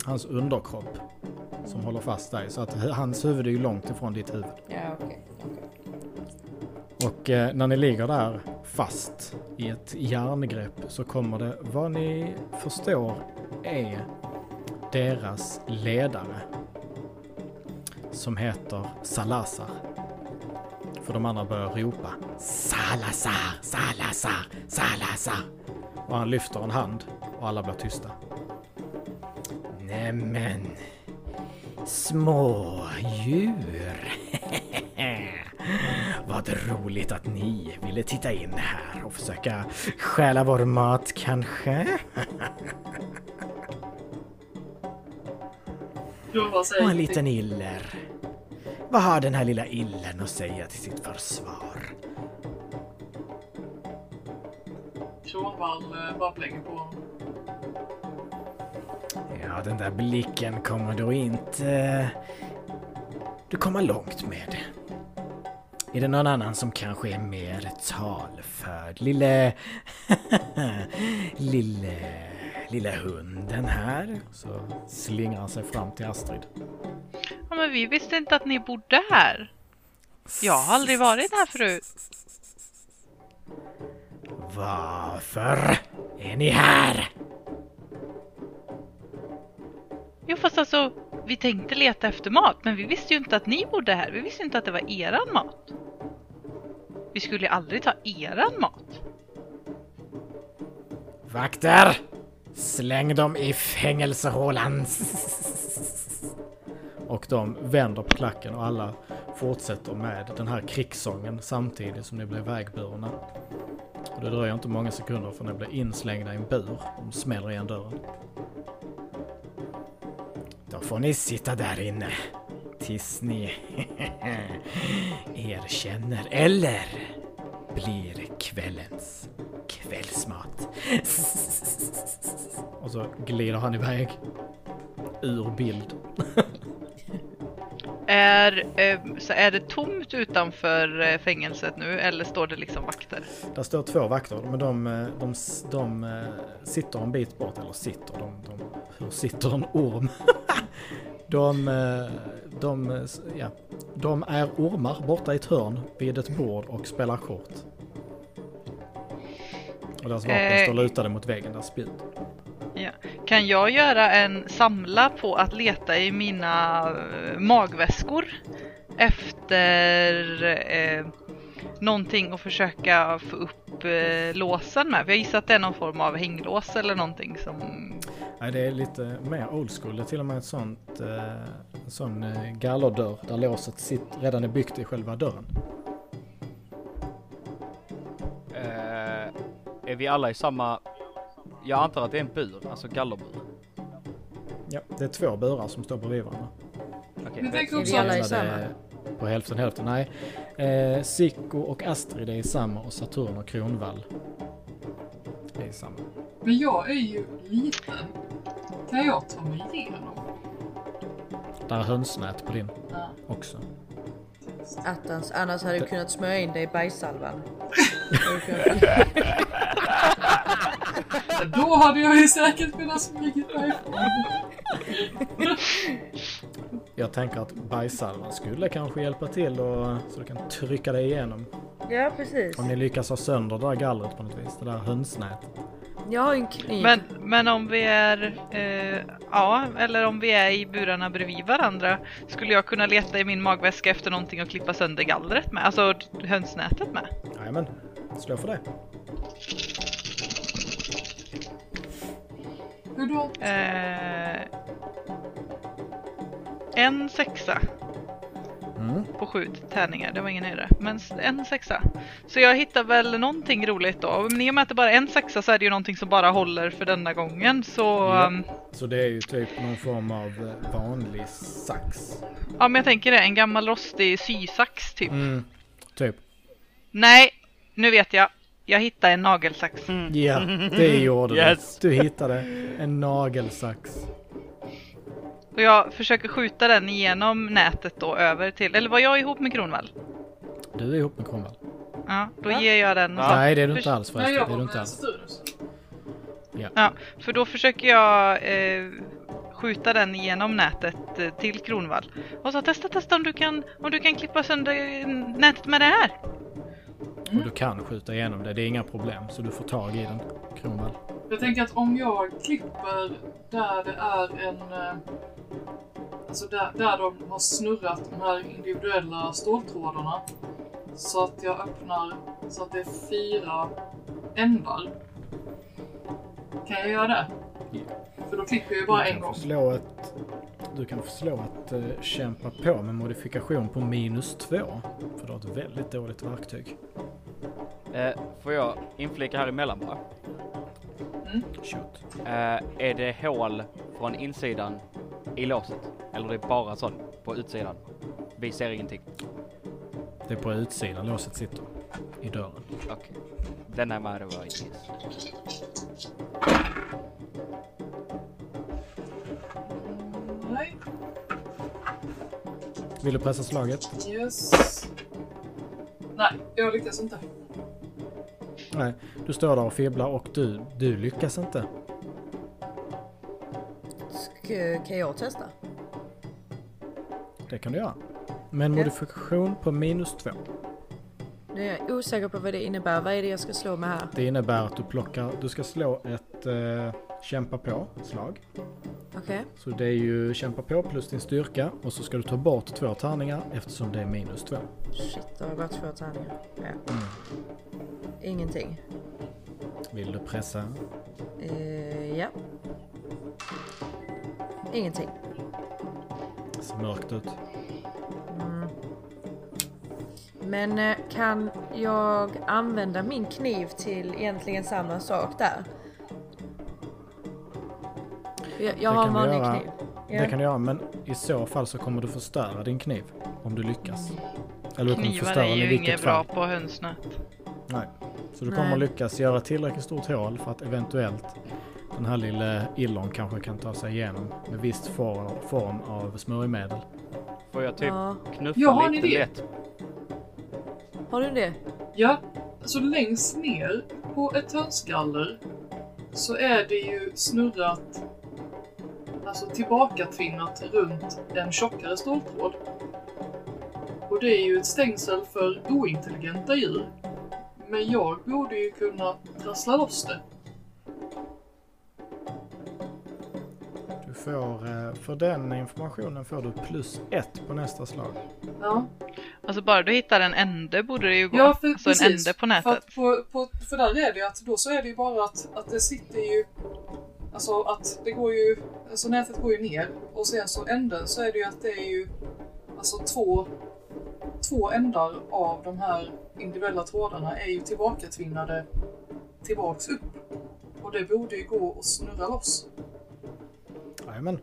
hans underkropp som håller fast dig. Så att hans huvud är ju långt ifrån ditt huvud. Ja, okej. okej. Och eh, när ni ligger där fast i ett järngrepp så kommer det, vad ni förstår är deras ledare. Som heter Salazar. För de andra börjar ropa Salazar, Salazar, Salazar. Och han lyfter en hand och alla blir tysta. Nämen, små djur. Vad roligt att ni ville titta in här och försöka stjäla vår mat kanske? Och en liten iller. Vad har den här lilla illen att säga till sitt försvar? Kronvall eh, bara blänger på honom. Ja, den där blicken kommer då inte du komma långt med. Är det någon annan som kanske är mer talförd? Lille... lille... lilla hunden här. Så slingrar han sig fram till Astrid. Ja, men vi visste inte att ni bodde här. Jag har aldrig varit här förut. Varför är ni här? Jo, fast alltså, vi tänkte leta efter mat, men vi visste ju inte att ni bodde här. Vi visste inte att det var eran mat. Vi skulle ju aldrig ta eran mat. Vakter! Släng dem i fängelsehålan! Och de vänder på klacken och alla fortsätter med den här krigssången samtidigt som ni blir vägburna. Och det dröjer inte många sekunder för ni blir inslängda i en bur. De smäller igen dörren. Då får ni sitta där inne tills ni erkänner eller blir kvällens kvällsmat. Och så glider han iväg ur bild. Är, eh, så är det tomt utanför eh, fängelset nu eller står det liksom vakter? Där står två vakter, men de, eh, de, de, de sitter en bit bort, eller sitter, de, de hur sitter en orm? De, de, ja, de är ormar borta i ett hörn vid ett bord och spelar kort. Och deras vapen Eh. står lutade mot väggen, där spjut. Ja. Kan jag göra en samla på att leta i mina eh, magväskor efter eh, någonting och försöka få upp eh, låsen med? För jag gissar att det är någon form av hänglås eller någonting som... Nej, det är lite mer old school. Det är till och med ett sånt, eh, en sån eh, gallerdörr där låset sitt, redan är byggt i själva dörren. Eh, är vi alla i samma... Jag antar att det är en bur, alltså gallerbur. Ja, det är två burar som står bredvid varandra. Okej. Men tänk Är också vi alla i samma? På hälften hälften, nej. Eh, Sicko och Astrid är i samma och Saturn och Kronvall är i samma. men jag är ju liten. Kan jag ta mig igenom? Där är hönsnät på din Ja. också. Attans, annars hade du kunnat smörja in dig i bajssalvan. Då hade jag ju säkert kunnat smugit därifrån. Jag tänker att bajssalvan skulle kanske hjälpa till och, så du kan trycka dig igenom. ja, precis. Om ni lyckas ha sönder det där gallret på något vis, det där hönsnätet. Jag har ju en kniv. Men, men om vi är... Eh, ja, eller om vi är i burarna bredvid varandra skulle jag kunna leta i min magväska efter någonting att klippa sönder gallret med? Alltså hönsnätet med? Jajamän, slå för det. Hur då? Eh, en sexa Mm. på sju tärningar, det var ingen höjdare. Men en sexa. Så jag hittar väl någonting roligt då. Men i och med att det bara är en sexa så är det ju någonting som bara håller för denna gången. Så Ja. um, Så det är ju typ någon form av eh, vanlig sax. ja, men jag tänker det. En gammal rostig sysax typ. Mm, typ. Nej, nu vet jag. Jag hittade en nagelsax. Ja, det gjorde Yes. du. Du hittade en nagelsax. Och jag försöker skjuta den igenom nätet då över till, eller var jag ihop med Kronvall? Du är ihop med Kronvall. Ja, då Va? ger jag den. Ja. Nej, det är du inte alls Nej, förresten. jag Det är du inte alls. Saturnus. Ja, för då försöker jag eh, skjuta den genom nätet eh, till Kronvall. Och så testa, testa om du kan, om du kan klippa sönder eh, nätet med det här. Och du kan skjuta igenom det. Det är inga problem. Så du får tag i den, Kronvall. Jag tänker att om jag klipper där det är en... eh, Alltså där, där de har snurrat de här individuella ståltrådarna. Så att jag öppnar så att det är fyra ändar. Kan jag göra det? Ja. För då klipper jag ju bara du en kan gång. slå ett... Du kan få slå att uh, kämpa på med modifikation på minus två. För du har ett väldigt dåligt verktyg. Eh, får jag inflika här emellan bara? Shoot. Eh, är det hål från insidan i låset? Eller det är bara sån på utsidan? Vi ser ingenting. Det är på utsidan låset sitter. I dörren. Okej. Den är med det var yes. Nej. Vill du pressa slaget? Yes. Nej, jag lyckas inte. Nej, du står där och fibblar och du, du lyckas inte. Ska, kan jag testa? Det kan du göra. Med en Ja. modifikation på minus två. Nu är jag osäker på vad det innebär. Vad är det jag ska slå med här? Det innebär att du plockar, du ska slå ett eh, kämpa på slag. Okej. Så det är ju kämpa på plus din styrka och så ska du ta bort två tärningar eftersom det är minus två. Shit, det har gått två tärningar. Ja. Mm. Ingenting. Vill du pressa? Eh, ja. Ingenting. Det ser mörkt ut. Men eh, kan jag använda min kniv till egentligen samma sak där? Jag, jag har en vanlig göra. kniv. Ja. Det kan du göra men i så fall så kommer du förstöra din kniv. Om du lyckas. Eller du kommer Knivar förstöra är den i ju inget fall. bra på hönsnät. Nej. Så du Nej. kommer lyckas göra tillräckligt stort hål för att eventuellt den här lilla illon kanske kan ta sig igenom med visst form, av smörjmedel. Får jag typ Ja. knuffa Jag har en lite lätt? Har du det? Ja, alltså längst ner på ett hönsgaller så är det ju snurrat, alltså tillbakatvinnat runt en tjockare ståltråd. Och det är ju ett stängsel för ointelligenta djur. Men jag borde ju kunna trassla loss det. Får, eh, för den informationen får du plus ett på nästa slag. Ja, Alltså bara du hittar en ände borde det ju gå. ja för, alltså en precis. ände på För, nätet. att på, på, för där är det ju att då så är det ju bara att, att det sitter ju Alltså att det går ju, alltså nätet går ju ner och sen så änden så är det ju att det är ju alltså två, två ändar av de här individuella trådarna är ju tillbakatvinnade tillbaks upp. Och det borde ju gå att snurra loss. Jajamän.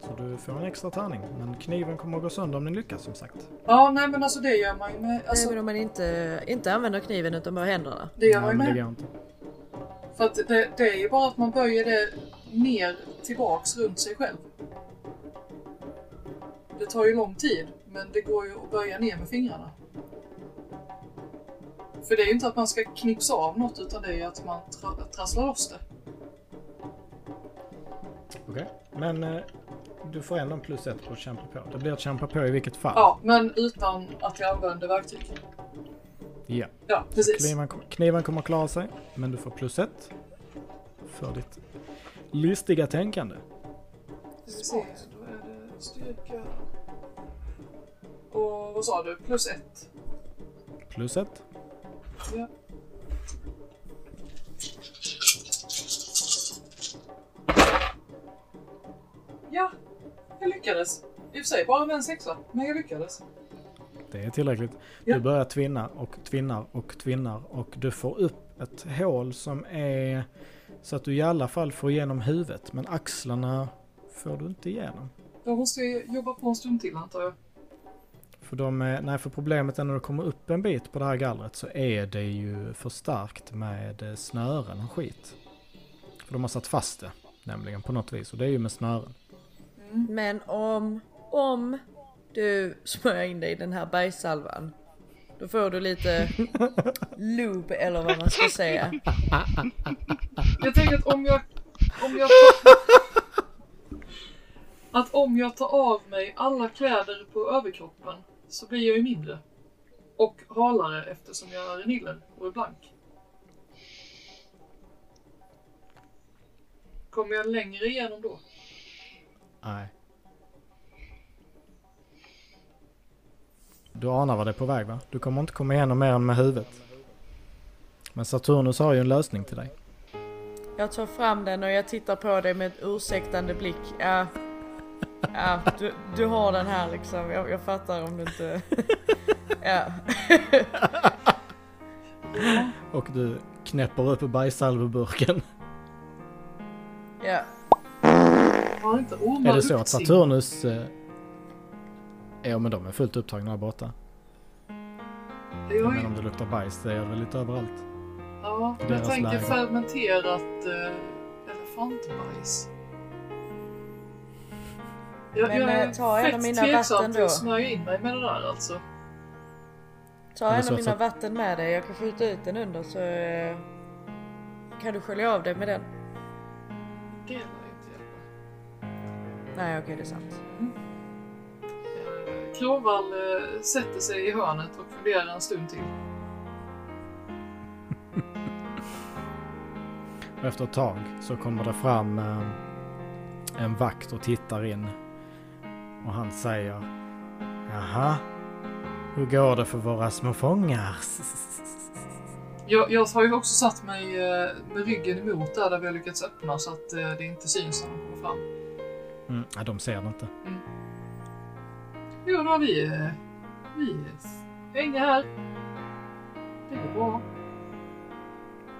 Så du får en extra tärning. Men kniven kommer att gå sönder om den lyckas som sagt. Ja, nej men alltså det gör man ju med, alltså, Även om man inte, inte använder kniven utan bara händerna. det gör Nej, man ju det med. inte. För att det, det är ju bara att man böjer det ner tillbaks runt sig själv. Det tar ju lång tid, men det går ju att böja ner med fingrarna. För det är ju inte att man ska knipsa av något, utan det är ju att man tra- trasslar loss det. Okej. Men eh, du får ändå en plus ett på att kämpa på. Det blir att kämpa på i vilket fall. Ja, men utan att jag använder verktyg. Ja. Ja, precis. Kniven, kniven kommer att klara sig. Men du får plus ett. För ditt listiga tänkande. Ska vi se, då är det styrka... Och vad sa du? Plus ett? Plus ett. Ja. Ja, jag lyckades. I och för sig bara med en sexa, men jag lyckades. Det är tillräckligt. Ja. Du börjar tvinna och tvinnar och tvinnar och du får upp ett hål som är så att du i alla fall får igenom huvudet. Men axlarna får du inte igenom. Då måste jag jobba på en stund till antar jag. För, de nej, för problemet är när du kommer upp en bit på det här gallret så är det ju förstärkt med eh, snören och skit. För de har satt fast det nämligen på något vis och det är ju med snören. Mm. Men om, om du smörjer in dig i den här bergssalvan. Då får du lite lube eller vad man ska säga. Jag tänker att om jag... Om jag tar, att om jag tar av mig alla kläder på överkroppen så blir jag ju mindre. Och halare eftersom jag är en iller och är blank. Kommer jag längre igenom då? Nej. Du anar vad det är på väg va? Du kommer inte komma igenom mer än med huvudet. Men Saturnus har ju en lösning till dig. Jag tar fram den och jag tittar på dig med ett ursäktande blick. Ja, ja du, du har den här liksom. Jag, jag fattar om du inte... Ja. Och du knäpper upp bergsalveburken. ja. Har inte ormar Är det så att? Saturnus... Eh, ja men de är fullt upptagna där borta. Jag, Jag menar om det luktar bajs, det gör det väl lite överallt. ja, jag tänker läge. fermenterat eh, elefantbajs. Jag, Men, jag är eh, ta en av fett mina tveksam vatten till då. att smörja in mig med det där alltså. Ta Är en av mina att- vatten med dig. Jag kan skjuta ut den under så eh, kan du skölja av dig med den. Det Nej okej det är sant. Eh, Kråvall eh, sätter sig i hörnet och funderar en stund till. Och efter ett tag så kommer det fram eh, en vakt och tittar in. Och han säger Jaha, hur går det för våra små fångar? Jag, jag har ju också satt mig eh, med ryggen emot där, där vi har lyckats öppna så att det inte syns när de kommer fram. Mm, ja, de ser det inte. Jo, då vi, eh, vi hänger här. Det går bra.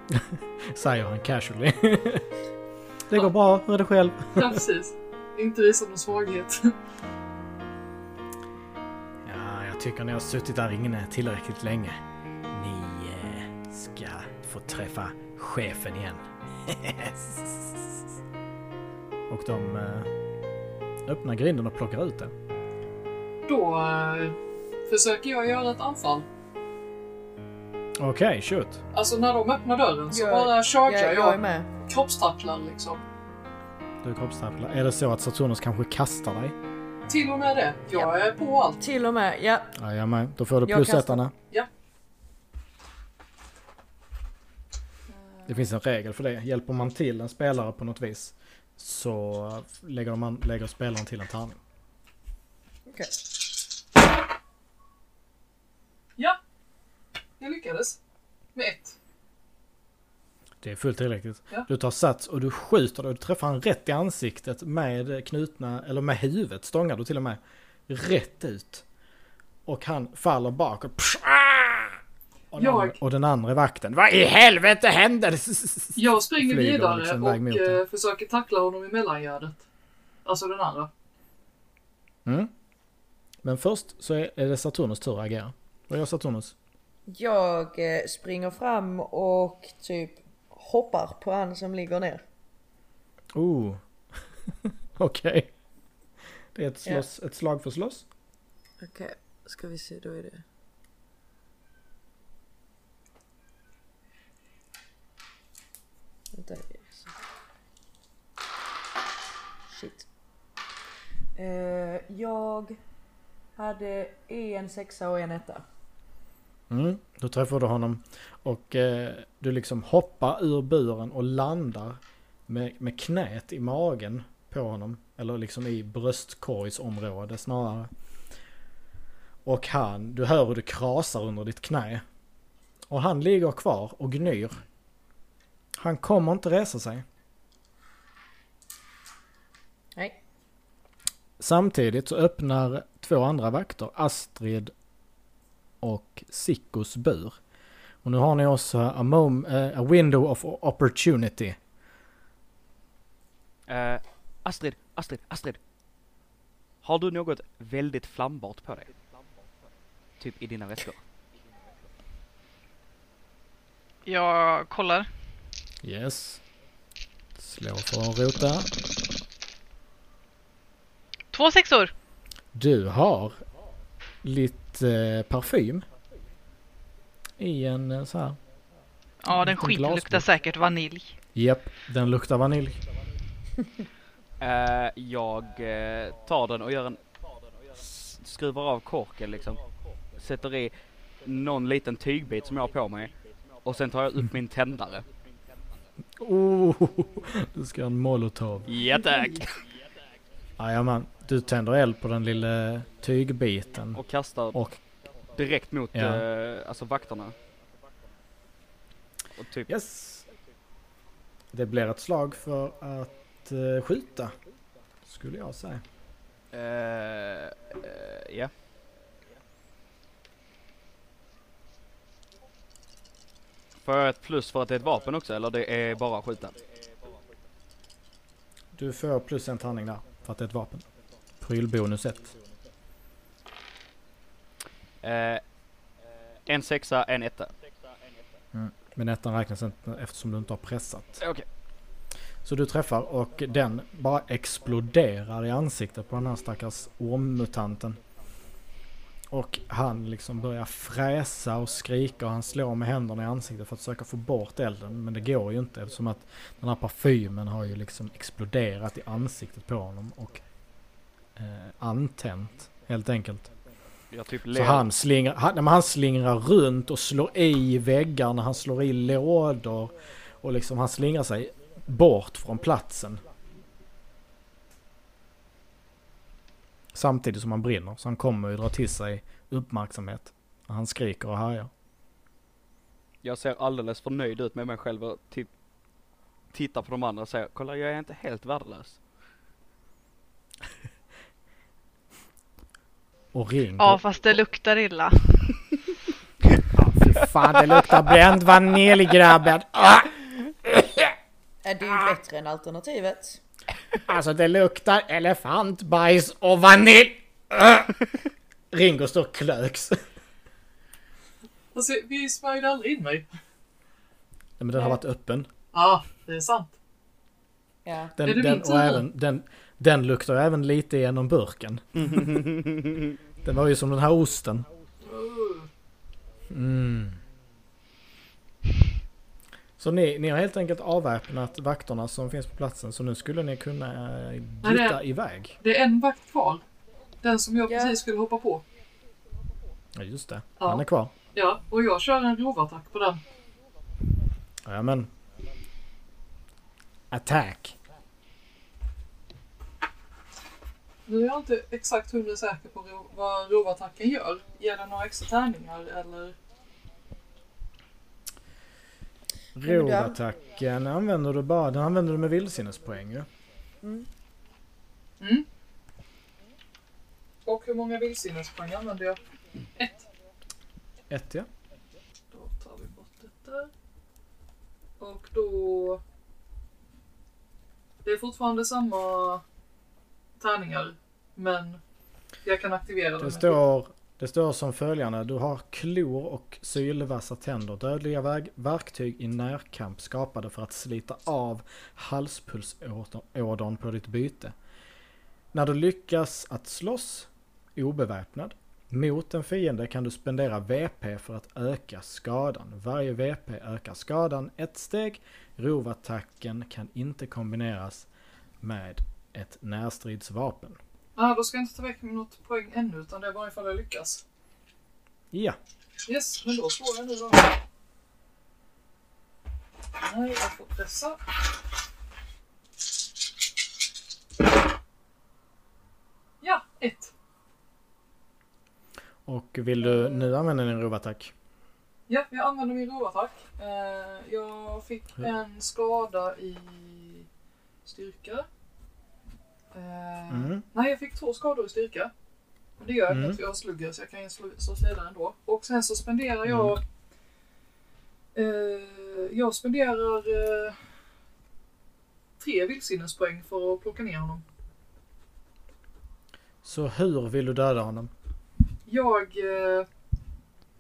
Säger han casually. det går bra, hur är det själv? Ja, precis. Inte visa någon svaghet. Ja, jag tycker ni har suttit där inne tillräckligt länge. Ni eh, ska få träffa chefen igen. och de eh, öppnar grinden och plockar ut den. Då eh, försöker jag göra ett anfall. Okej, shoot. Alltså när de öppnar dörren så Jag- bara chargear Jag, jag, jag är med. kroppstacklar liksom. Du kroppstapplar. Är det så att Saturnus kanske kastar dig? Till och med det. Jag är på allt. Till och med, ja. Ja, jag med. Då får du plus ettarna. Ja. Det finns en regel för det. Hjälper man till en spelare på något vis så lägger, man, lägger spelaren till en tärning. Okej. Ja, jag lyckades. Med ett. Det är fullt tillräckligt. Ja. Du tar sats och du skjuter och du träffar han rätt i ansiktet med knutna, eller med huvudet stångar du till och med. Rätt ut. Och han faller bakåt. Och den, Jag- andra, och den andra vakten. Vad i helvete hände? Jag springer Flyger vidare liksom och mot eh, försöker tackla honom i mellangärdet. Alltså den andra. Mm. Men först så är det Saturnus tur att agera. Vad gör Saturnus? Jag eh, springer fram och typ hoppar på han som ligger ner. Oh. Okej. Det är ett, slåss, ett slag för slåss. Okej, ska vi se då är det. Vänta. Shit. Eh, jag hade en sexa och en etta. Mm, då träffar du honom och eh, du liksom hoppar ur buren och landar med, med knät i magen på honom. Eller liksom i bröstkorgsområde snarare. Och han, du hör hur det krasar under ditt knä. Och han ligger kvar och gnyr. Han kommer inte resa sig. Nej. Samtidigt så öppnar två andra vakter, Astrid och Sickos bur. Och nu har ni också a, mom, eh, a window of opportunity. Eh, Astrid, Astrid, Astrid. Har du något väldigt flambart på dig? Typ i dina väskor? Jag kollar. Yes. Slå för att rota. Två sexor. Du har lite eh, parfym. I en eh, så här. Ja, den liten skiten glasburk. luktar säkert vanilj. Japp, den luktar vanilj. Eh, jag eh, tar den och gör en... Skruvar av korken liksom. Sätter i någon liten tygbit som jag har på mig. Och sen tar jag upp min tändare. Oh, du ska göra en molotov. Ja tack! Jajamän, du tänder eld på den lilla tygbiten. Och kastar Och direkt mot Ja. eh, alltså vakterna. Och typ... yes. Det blir ett slag för att eh, skjuta. Skulle jag säga. eh, eh, ja. Får jag ett plus för att det är ett vapen också eller det är bara skjuta? Du får plus en tärning där. För att det är ett vapen. Prylbonus 1. Eh, en sexa, en etta. Men ettan räknas inte eftersom du inte har pressat. Okej. Så du träffar och den bara exploderar i ansiktet på den här stackars ormmutanten. Och han liksom börjar fräsa och skrika och han slår med händerna i ansiktet för att försöka få bort elden. Men det går ju inte eftersom att den här parfymen har ju liksom exploderat i ansiktet på honom. Och eh, antänt helt enkelt. Typ Så han slingrar, han, nej, men han slingrar runt och slår i väggarna, han slår i lådor och liksom han slingrar sig bort från platsen. Samtidigt som han brinner, så han kommer ju dra till sig uppmärksamhet. Han skriker och härjar. Jag ser alldeles för nöjd ut med mig själv och typ tittar på de andra och säger kolla jag är inte helt värdelös. Och Ringo... Ja, fast det luktar illa. Fy fan, det luktar bränd vanilj grabben! Ah! Är det ju bättre än alternativet? Alltså det luktar elefantbajs och vanilj! Ah! Ringo står klöks. Alltså, vi smörjde aldrig in mig. Nej, men den har varit öppen. Ja, det är sant. Ja. Den, Är det den, och även, den, den luktar även lite genom burken. Den var ju som den här osten. Uh, Mm. Så ni, ni har helt enkelt avväpnat vakterna som finns på platsen så nu skulle ni kunna Nej, gitta det- iväg. Det är en vakt kvar. Den som jag Ja. precis skulle hoppa på. Ja just det, Ja. han är kvar. Ja, och jag kör en rovattack på den. Ja men. Attack. Nu är jag inte exakt hundra säker på ro- vad rovattacken gör. Ger den några extra tärningar eller? Rovattacken använder du bara, den använder du med vildsinnespoäng ju. Mm. Mm. Och hur många vildsinnespoäng använder jag? Ett. Ett ja. Då tar vi bort det där. Och då... Det är fortfarande samma tärningar. Men jag kan aktivera dem. Det står, det står som följande. Du har klor och sylvassa tänder. Dödliga väg, verktyg i närkamp skapade för att slita av halspulsådern på ditt byte. När du lyckas att slåss obeväpnad mot en fiende kan du spendera VP för att öka skadan. Varje VP ökar skadan ett steg. Rovattacken kan inte kombineras med ett närstridsvapen. Ah, då ska jag inte ta väck något poäng ännu utan det är bara ifall jag lyckas. Ja, Yes, men då slår jag nu då. Nej, jag får pressa. Ja, ett. och vill du nu använda din rovattack? Ja, jag använder min rovattack. Eh, jag fick en skada i styrka. Eh, Mm. Nej, jag fick två skador i styrka. Det gör Mm. för jag slugger så jag kan slå, slå vidare ändå. Och sen så spenderar jag... Eh, jag spenderar eh, tre vildsinnespoäng för att plocka ner honom. Så hur vill du döda honom? Jag eh,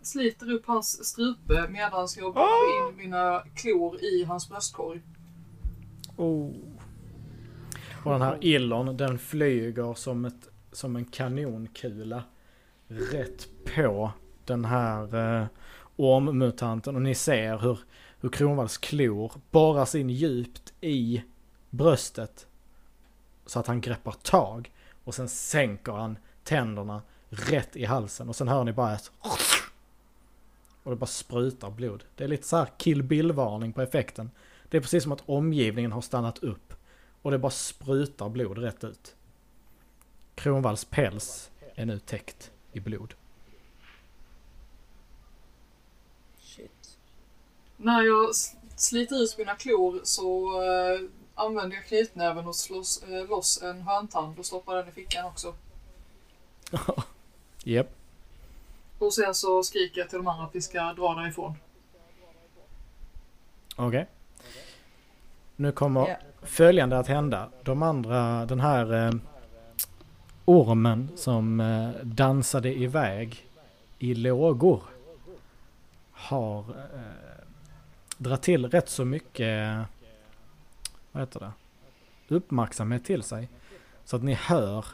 sliter upp hans strupe medan jag bommar in mina klor i hans bröstkorg. Oh. Och den här illon den flyger som, ett, som en kanonkula rätt på den här eh, ormmutanten. Och ni ser hur, hur Kronvalls klor borras in djupt i bröstet. Så att han greppar tag. Och sen sänker han tänderna rätt i halsen. Och sen hör ni bara ett... Och det bara sprutar blod. Det är lite så här kill bill-varning på effekten. Det är precis som att omgivningen har stannat upp. Och det bara sprutar blod rätt ut. Kronvalls päls är nu täckt i blod. Shit. När jag sliter ut mina klor så eh, använder jag knytnäven och slås eh, loss en hörntand och stoppar den i fickan också. Japp. Och sen så skriker jag till de andra att vi ska dra därifrån. Okej. Nu kommer Ja följande att hända. De andra, den här eh, ormen som eh, dansade iväg i lågor har eh, dragit till rätt så mycket, vad heter det, uppmärksamhet till sig. Så att ni hör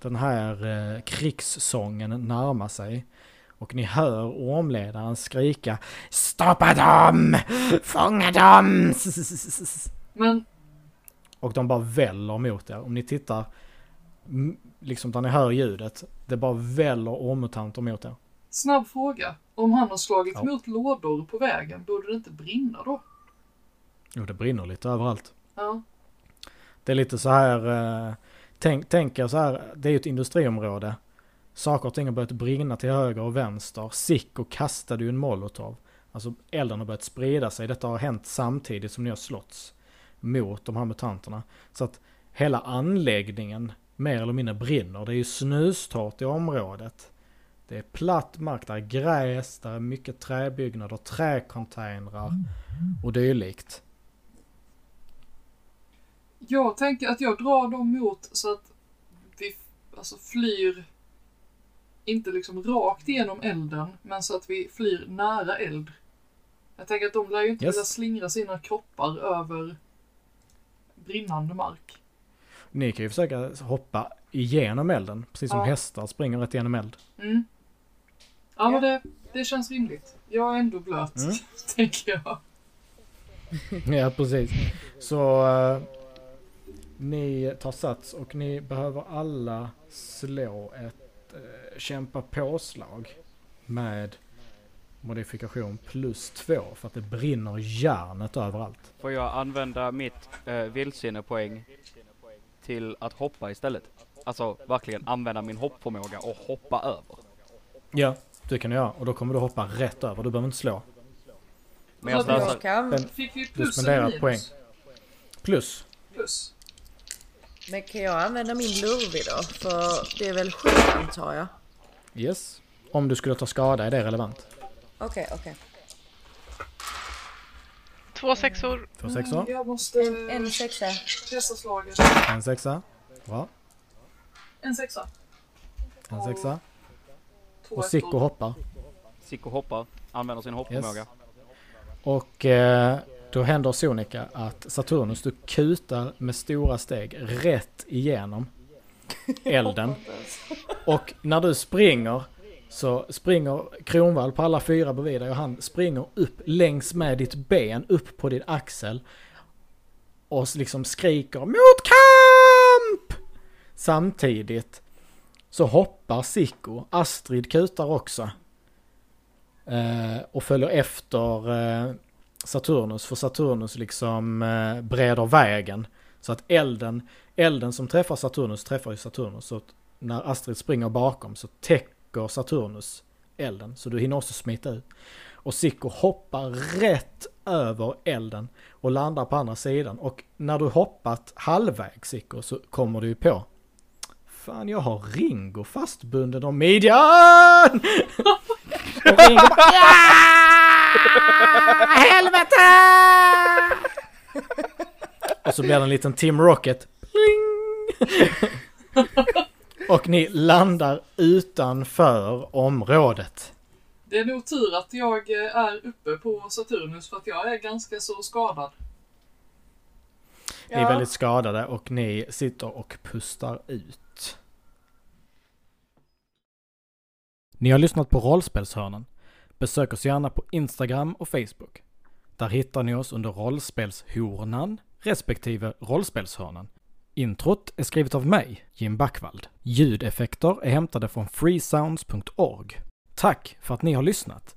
den här eh, krigssången närma sig. Och ni hör ormledaren skrika Stoppa dem! Fånga dem! Men och de bara väller mot er. Om ni tittar liksom där ni hör ljudet, det bara väller ormmutanter mot er. Snabb fråga. Om han har slagit Ja. mot lådor på vägen, borde det inte brinna då? Jo, det brinner lite överallt. Ja. Det är lite så här, eh, tänk, tänk er så här, det är ju ett industriområde. Saker och ting har börjat brinna till höger och vänster. Sicko kastade ju en molotov. Alltså elden har börjat sprida sig. Detta har hänt samtidigt som ni har slåtts mot de här mutanterna. Så att hela anläggningen mer eller mindre brinner. Det är ju snustorrt i området. Det är platt mark, där är gräs, där är mycket träbyggnader, träcontainrar och dylikt. Jag tänker att jag drar dem mot så att vi alltså flyr inte liksom rakt igenom elden, men så att vi flyr nära eld. Jag tänker att de lär ju inte Yes. vilja slingra sina kroppar över brinnande mark. Ni kan ju försöka hoppa igenom elden, precis som Ja. hästar springer rätt igenom eld. Mm. Ja, men det, det känns rimligt. Jag är ändå blöt, Mm. tänker jag. Ja, precis. Så eh, ni tar sats och ni behöver alla slå ett uh, kämpa påslag med modifikation plus två för att det brinner järnet överallt. Får jag använda mitt uh, vildsinnepoäng till att hoppa istället? Alltså verkligen använda min hoppförmåga och hoppa över. Ja, det kan du göra och då kommer du hoppa rätt över. Du behöver inte slå. Men jag slösar, kan, Fick vi Du plus eller spenderar poäng. Plus. Plus. men kan jag använda min lurvig då? För det är väl sju antar jag? Yes. Om du skulle ta skada är det relevant. Okej, okej. Två sexor. Två sexor. Mm, Jag måste En, en sexa. testa slaget. En sexa. Bra. En sexa. En sexa. Två Och Sicko hoppar. Sicko hoppar, använder sin hoppförmåga. Och eh, då händer sonika att Saturnus, du kutar med stora steg rätt igenom elden. Och när du springer så springer Kronvall på alla fyra bredvid dig och han springer upp längs med ditt ben, upp på din axel. Och liksom skriker mot kamp! Samtidigt så hoppar Sicko, Astrid kutar också. Eh, och följer efter eh, Saturnus, för Saturnus liksom eh, breder vägen. Så att elden, elden som träffar Saturnus träffar ju Saturnus. Så att när Astrid springer bakom så täcker Saturnus elden. Så du hinner också smita ut. Och Sicko hoppar rätt över elden och landar på andra sidan. Och när du hoppat halvvägs Sicko så kommer du ju på Fan jag har Ringo fastbunden om midjan! och Ringo bara "Ja! Helvete! och så blir det en liten Tim Rocket. Pling! och ni landar utanför området. Det är nog tur att jag eh, är uppe på Saturnus för att jag är ganska så skadad. Ni är väldigt skadade och ni sitter och pustar ut. Ni har lyssnat på Rollspelshörnan. Besök oss gärna på Instagram och Facebook. Där hittar ni oss under rollspelshornan respektive rollspelshörnan. Introt är skrivet av mig, Jim Backvald. Ljudeffekter är hämtade från freesounds.org. Tack för att ni har lyssnat!